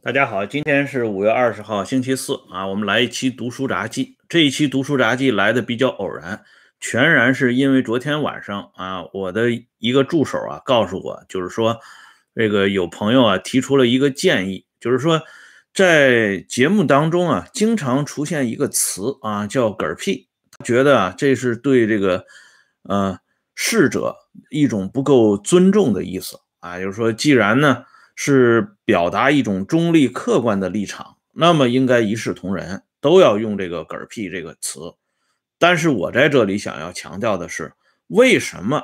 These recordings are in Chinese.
大家好，今天是五月二十号，星期四啊，我们来一期读书杂记。这一期读书杂记来的比较偶然，全然是因为昨天晚上啊，我的一个助手啊告诉我，就是说这个有朋友啊提出了一个建议，就是说在节目当中啊，经常出现一个词啊叫“嗝屁”，觉得啊这是对这个呃逝者一种不够尊重的意思啊，就是说既然呢。是表达一种中立客观的立场，那么应该一视同仁，都要用这个“嗝屁”这个词。但是我在这里想要强调的是，为什么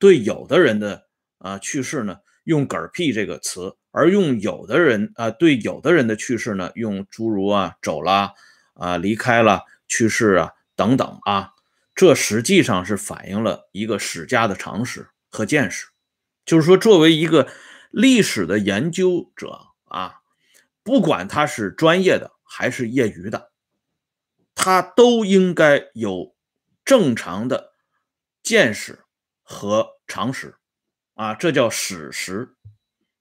对有的人的啊去世呢用“嗝屁”这个词，而用有的人啊对有的人的去世呢用诸如啊走了啊离开了去世啊等等啊？这实际上是反映了一个史家的常识和见识，就是说作为一个。历史的研究者啊，不管他是专业的还是业余的，他都应该有正常的见识和常识啊，这叫史实。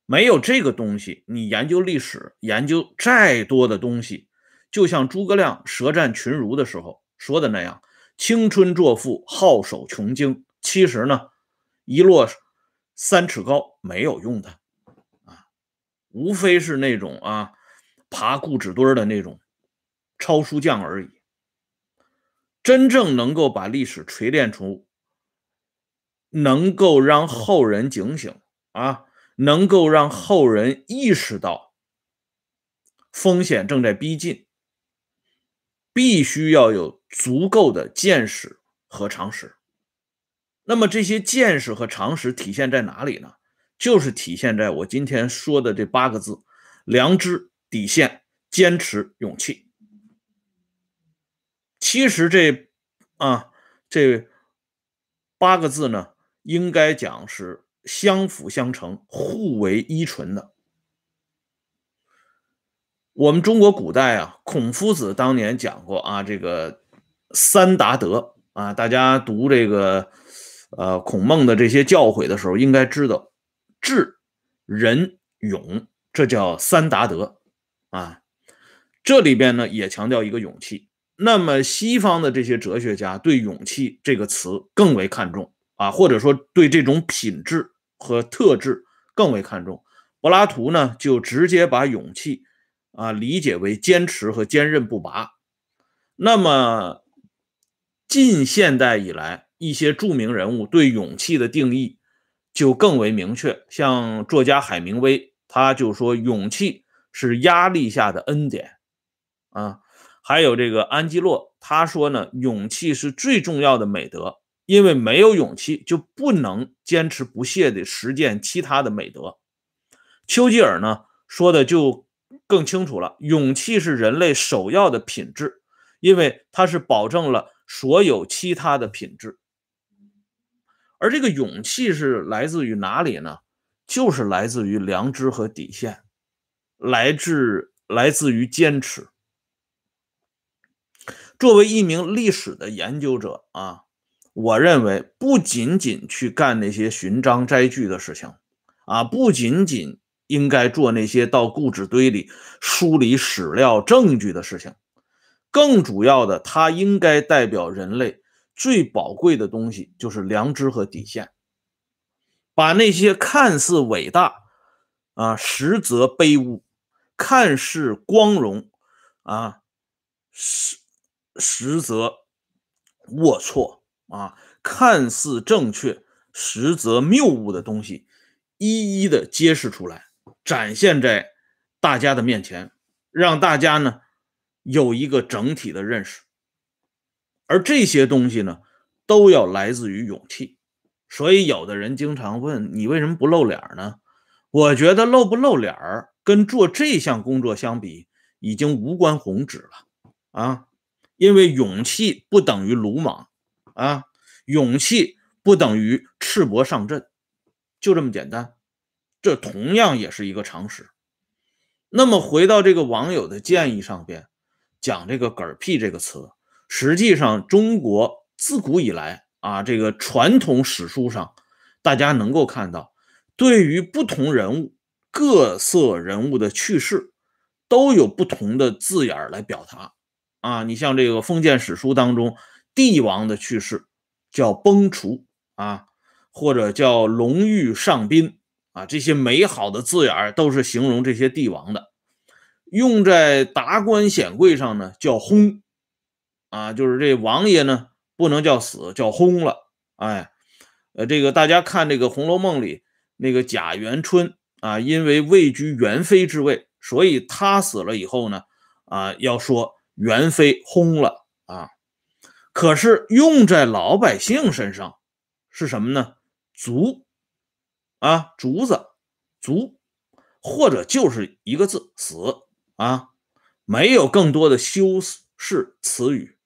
没有这个东西，你研究历史，研究再多的东西，就像诸葛亮舌战群儒的时候说的那样：“青春作赋，好守穷经。”其实呢，一落三尺高没有用的。无非是那种啊，爬固纸堆的那种抄书匠而已。真正能够把历史锤炼出，能够让后人警醒啊，能够让后人意识到风险正在逼近，必须要有足够的见识和常识。那么这些见识和常识体现在哪里呢？就是体现在我今天说的这八个字：良知、底线、坚持、勇气。其实这啊这八个字呢，应该讲是相辅相成、互为依存的。我们中国古代啊，孔夫子当年讲过啊，这个三达德啊，大家读这个呃孔孟的这些教诲的时候，应该知道。智、仁、勇，这叫三达德啊。这里边呢也强调一个勇气。那么西方的这些哲学家对勇气这个词更为看重啊，或者说对这种品质和特质更为看重。柏拉图呢就直接把勇气啊理解为坚持和坚韧不拔。那么近现代以来，一些著名人物对勇气的定义。就更为明确，像作家海明威，他就说勇气是压力下的恩典啊。还有这个安基洛，他说呢，勇气是最重要的美德，因为没有勇气就不能坚持不懈地实践其他的美德。丘吉尔呢说的就更清楚了，勇气是人类首要的品质，因为它是保证了所有其他的品质。而这个勇气是来自于哪里呢？就是来自于良知和底线，来自来自于坚持。作为一名历史的研究者啊，我认为不仅仅去干那些寻章摘句的事情啊，不仅仅应该做那些到故纸堆里梳理史料证据的事情，更主要的，它应该代表人类。最宝贵的东西就是良知和底线，把那些看似伟大啊，实则卑污；看似光荣啊，实实则龌龊啊；看似正确，实则谬误的东西，一一的揭示出来，展现在大家的面前，让大家呢有一个整体的认识。而这些东西呢，都要来自于勇气。所以有的人经常问你为什么不露脸呢？我觉得露不露脸儿跟做这项工作相比，已经无关宏旨了啊！因为勇气不等于鲁莽啊，勇气不等于赤膊上阵，就这么简单。这同样也是一个常识。那么回到这个网友的建议上边，讲这个“嗝屁”这个词。实际上，中国自古以来啊，这个传统史书上，大家能够看到，对于不同人物、各色人物的去世，都有不同的字眼来表达啊。你像这个封建史书当中，帝王的去世叫崩殂啊，或者叫龙驭上宾啊，这些美好的字眼都是形容这些帝王的。用在达官显贵上呢，叫薨啊，就是这王爷呢不能叫死，叫薨了。哎，呃，这个大家看这个《红楼梦》里那个贾元春啊，因为位居元妃之位，所以他死了以后呢，啊，要说元妃薨了啊。可是用在老百姓身上是什么呢？卒啊，竹子，卒，或者就是一个字死啊，没有更多的修饰词语。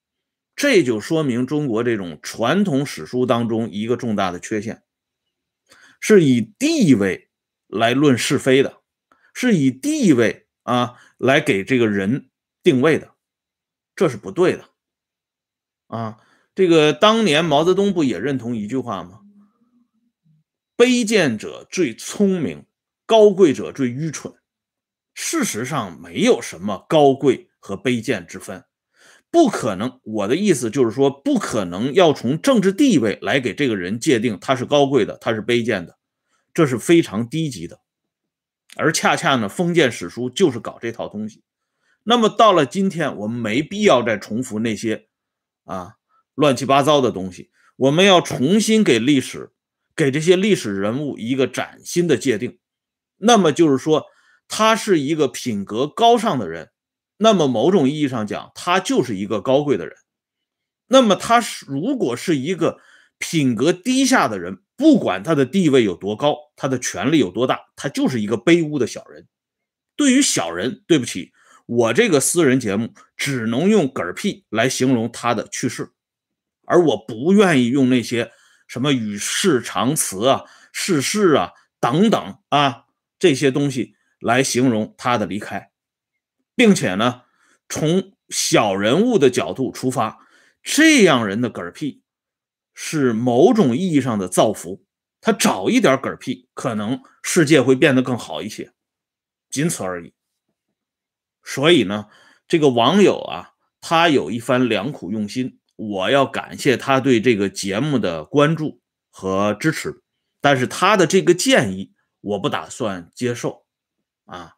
这就说明中国这种传统史书当中一个重大的缺陷，是以地位来论是非的，是以地位啊来给这个人定位的，这是不对的啊。这个当年毛泽东不也认同一句话吗？卑贱者最聪明，高贵者最愚蠢。事实上，没有什么高贵和卑贱之分。不可能，我的意思就是说，不可能要从政治地位来给这个人界定他是高贵的，他是卑贱的，这是非常低级的。而恰恰呢，封建史书就是搞这套东西。那么到了今天，我们没必要再重复那些啊乱七八糟的东西，我们要重新给历史，给这些历史人物一个崭新的界定。那么就是说，他是一个品格高尚的人。那么，某种意义上讲，他就是一个高贵的人。那么，他是如果是一个品格低下的人，不管他的地位有多高，他的权力有多大，他就是一个卑污的小人。对于小人，对不起，我这个私人节目只能用嗝屁来形容他的去世，而我不愿意用那些什么与世长辞啊、逝世啊等等啊这些东西来形容他的离开。并且呢，从小人物的角度出发，这样人的嗝屁是某种意义上的造福。他找一点嗝屁，可能世界会变得更好一些，仅此而已。所以呢，这个网友啊，他有一番良苦用心，我要感谢他对这个节目的关注和支持。但是他的这个建议，我不打算接受啊。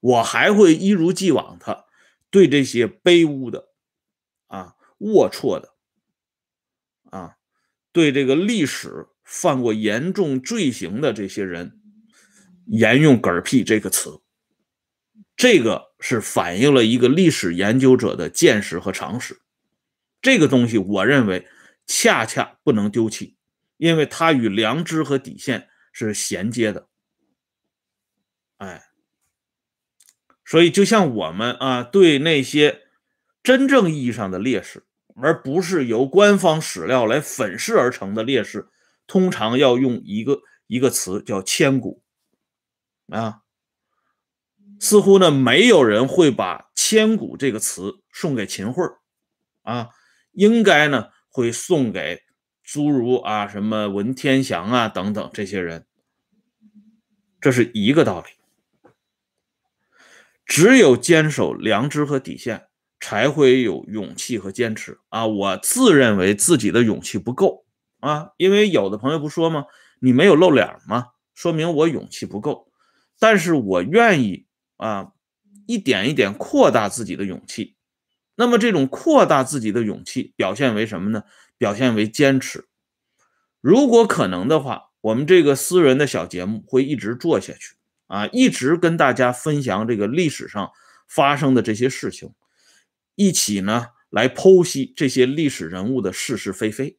我还会一如既往的对这些卑污的、啊龌龊的、啊对这个历史犯过严重罪行的这些人沿用“嗝屁”这个词，这个是反映了一个历史研究者的见识和常识。这个东西，我认为恰恰不能丢弃，因为它与良知和底线是衔接的。哎。所以，就像我们啊，对那些真正意义上的烈士，而不是由官方史料来粉饰而成的烈士，通常要用一个一个词叫千古啊。似乎呢，没有人会把千古这个词送给秦桧啊，应该呢会送给诸如啊什么文天祥啊等等这些人，这是一个道理。只有坚守良知和底线，才会有勇气和坚持啊！我自认为自己的勇气不够啊，因为有的朋友不说吗？你没有露脸吗？说明我勇气不够。但是我愿意啊，一点一点扩大自己的勇气。那么这种扩大自己的勇气表现为什么呢？表现为坚持。如果可能的话，我们这个私人的小节目会一直做下去。啊，一直跟大家分享这个历史上发生的这些事情，一起呢来剖析这些历史人物的是是非非，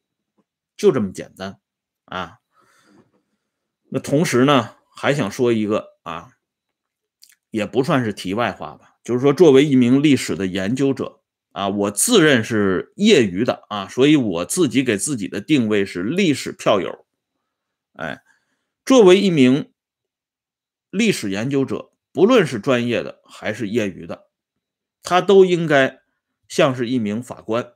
就这么简单啊。那同时呢，还想说一个啊，也不算是题外话吧，就是说，作为一名历史的研究者啊，我自认是业余的啊，所以我自己给自己的定位是历史票友。哎，作为一名。历史研究者，不论是专业的还是业余的，他都应该像是一名法官，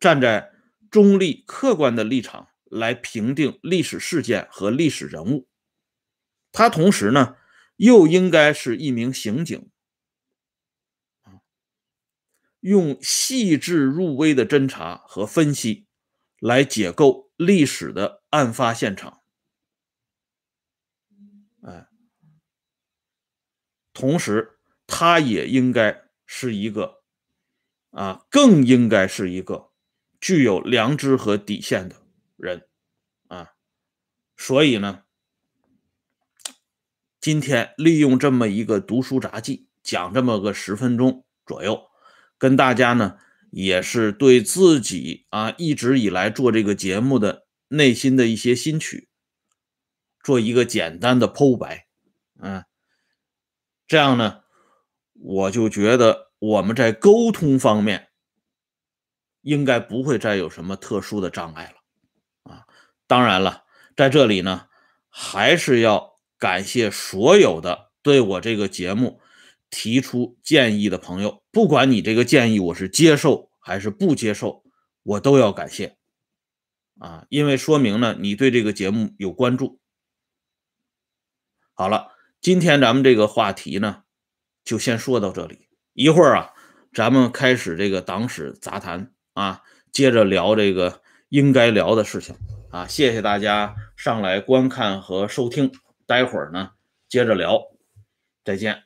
站在中立客观的立场来评定历史事件和历史人物。他同时呢，又应该是一名刑警，用细致入微的侦查和分析来解构历史的案发现场。同时，他也应该是一个啊，更应该是一个具有良知和底线的人啊。所以呢，今天利用这么一个读书杂记，讲这么个十分钟左右。跟大家呢，也是对自己啊一直以来做这个节目的内心的一些心曲，做一个简单的剖白，嗯，这样呢，我就觉得我们在沟通方面应该不会再有什么特殊的障碍了，啊，当然了，在这里呢，还是要感谢所有的对我这个节目。提出建议的朋友，不管你这个建议我是接受还是不接受，我都要感谢啊，因为说明呢你对这个节目有关注。好了，今天咱们这个话题呢就先说到这里，一会儿啊咱们开始这个党史杂谈啊，接着聊这个应该聊的事情啊。谢谢大家上来观看和收听，待会儿呢接着聊，再见。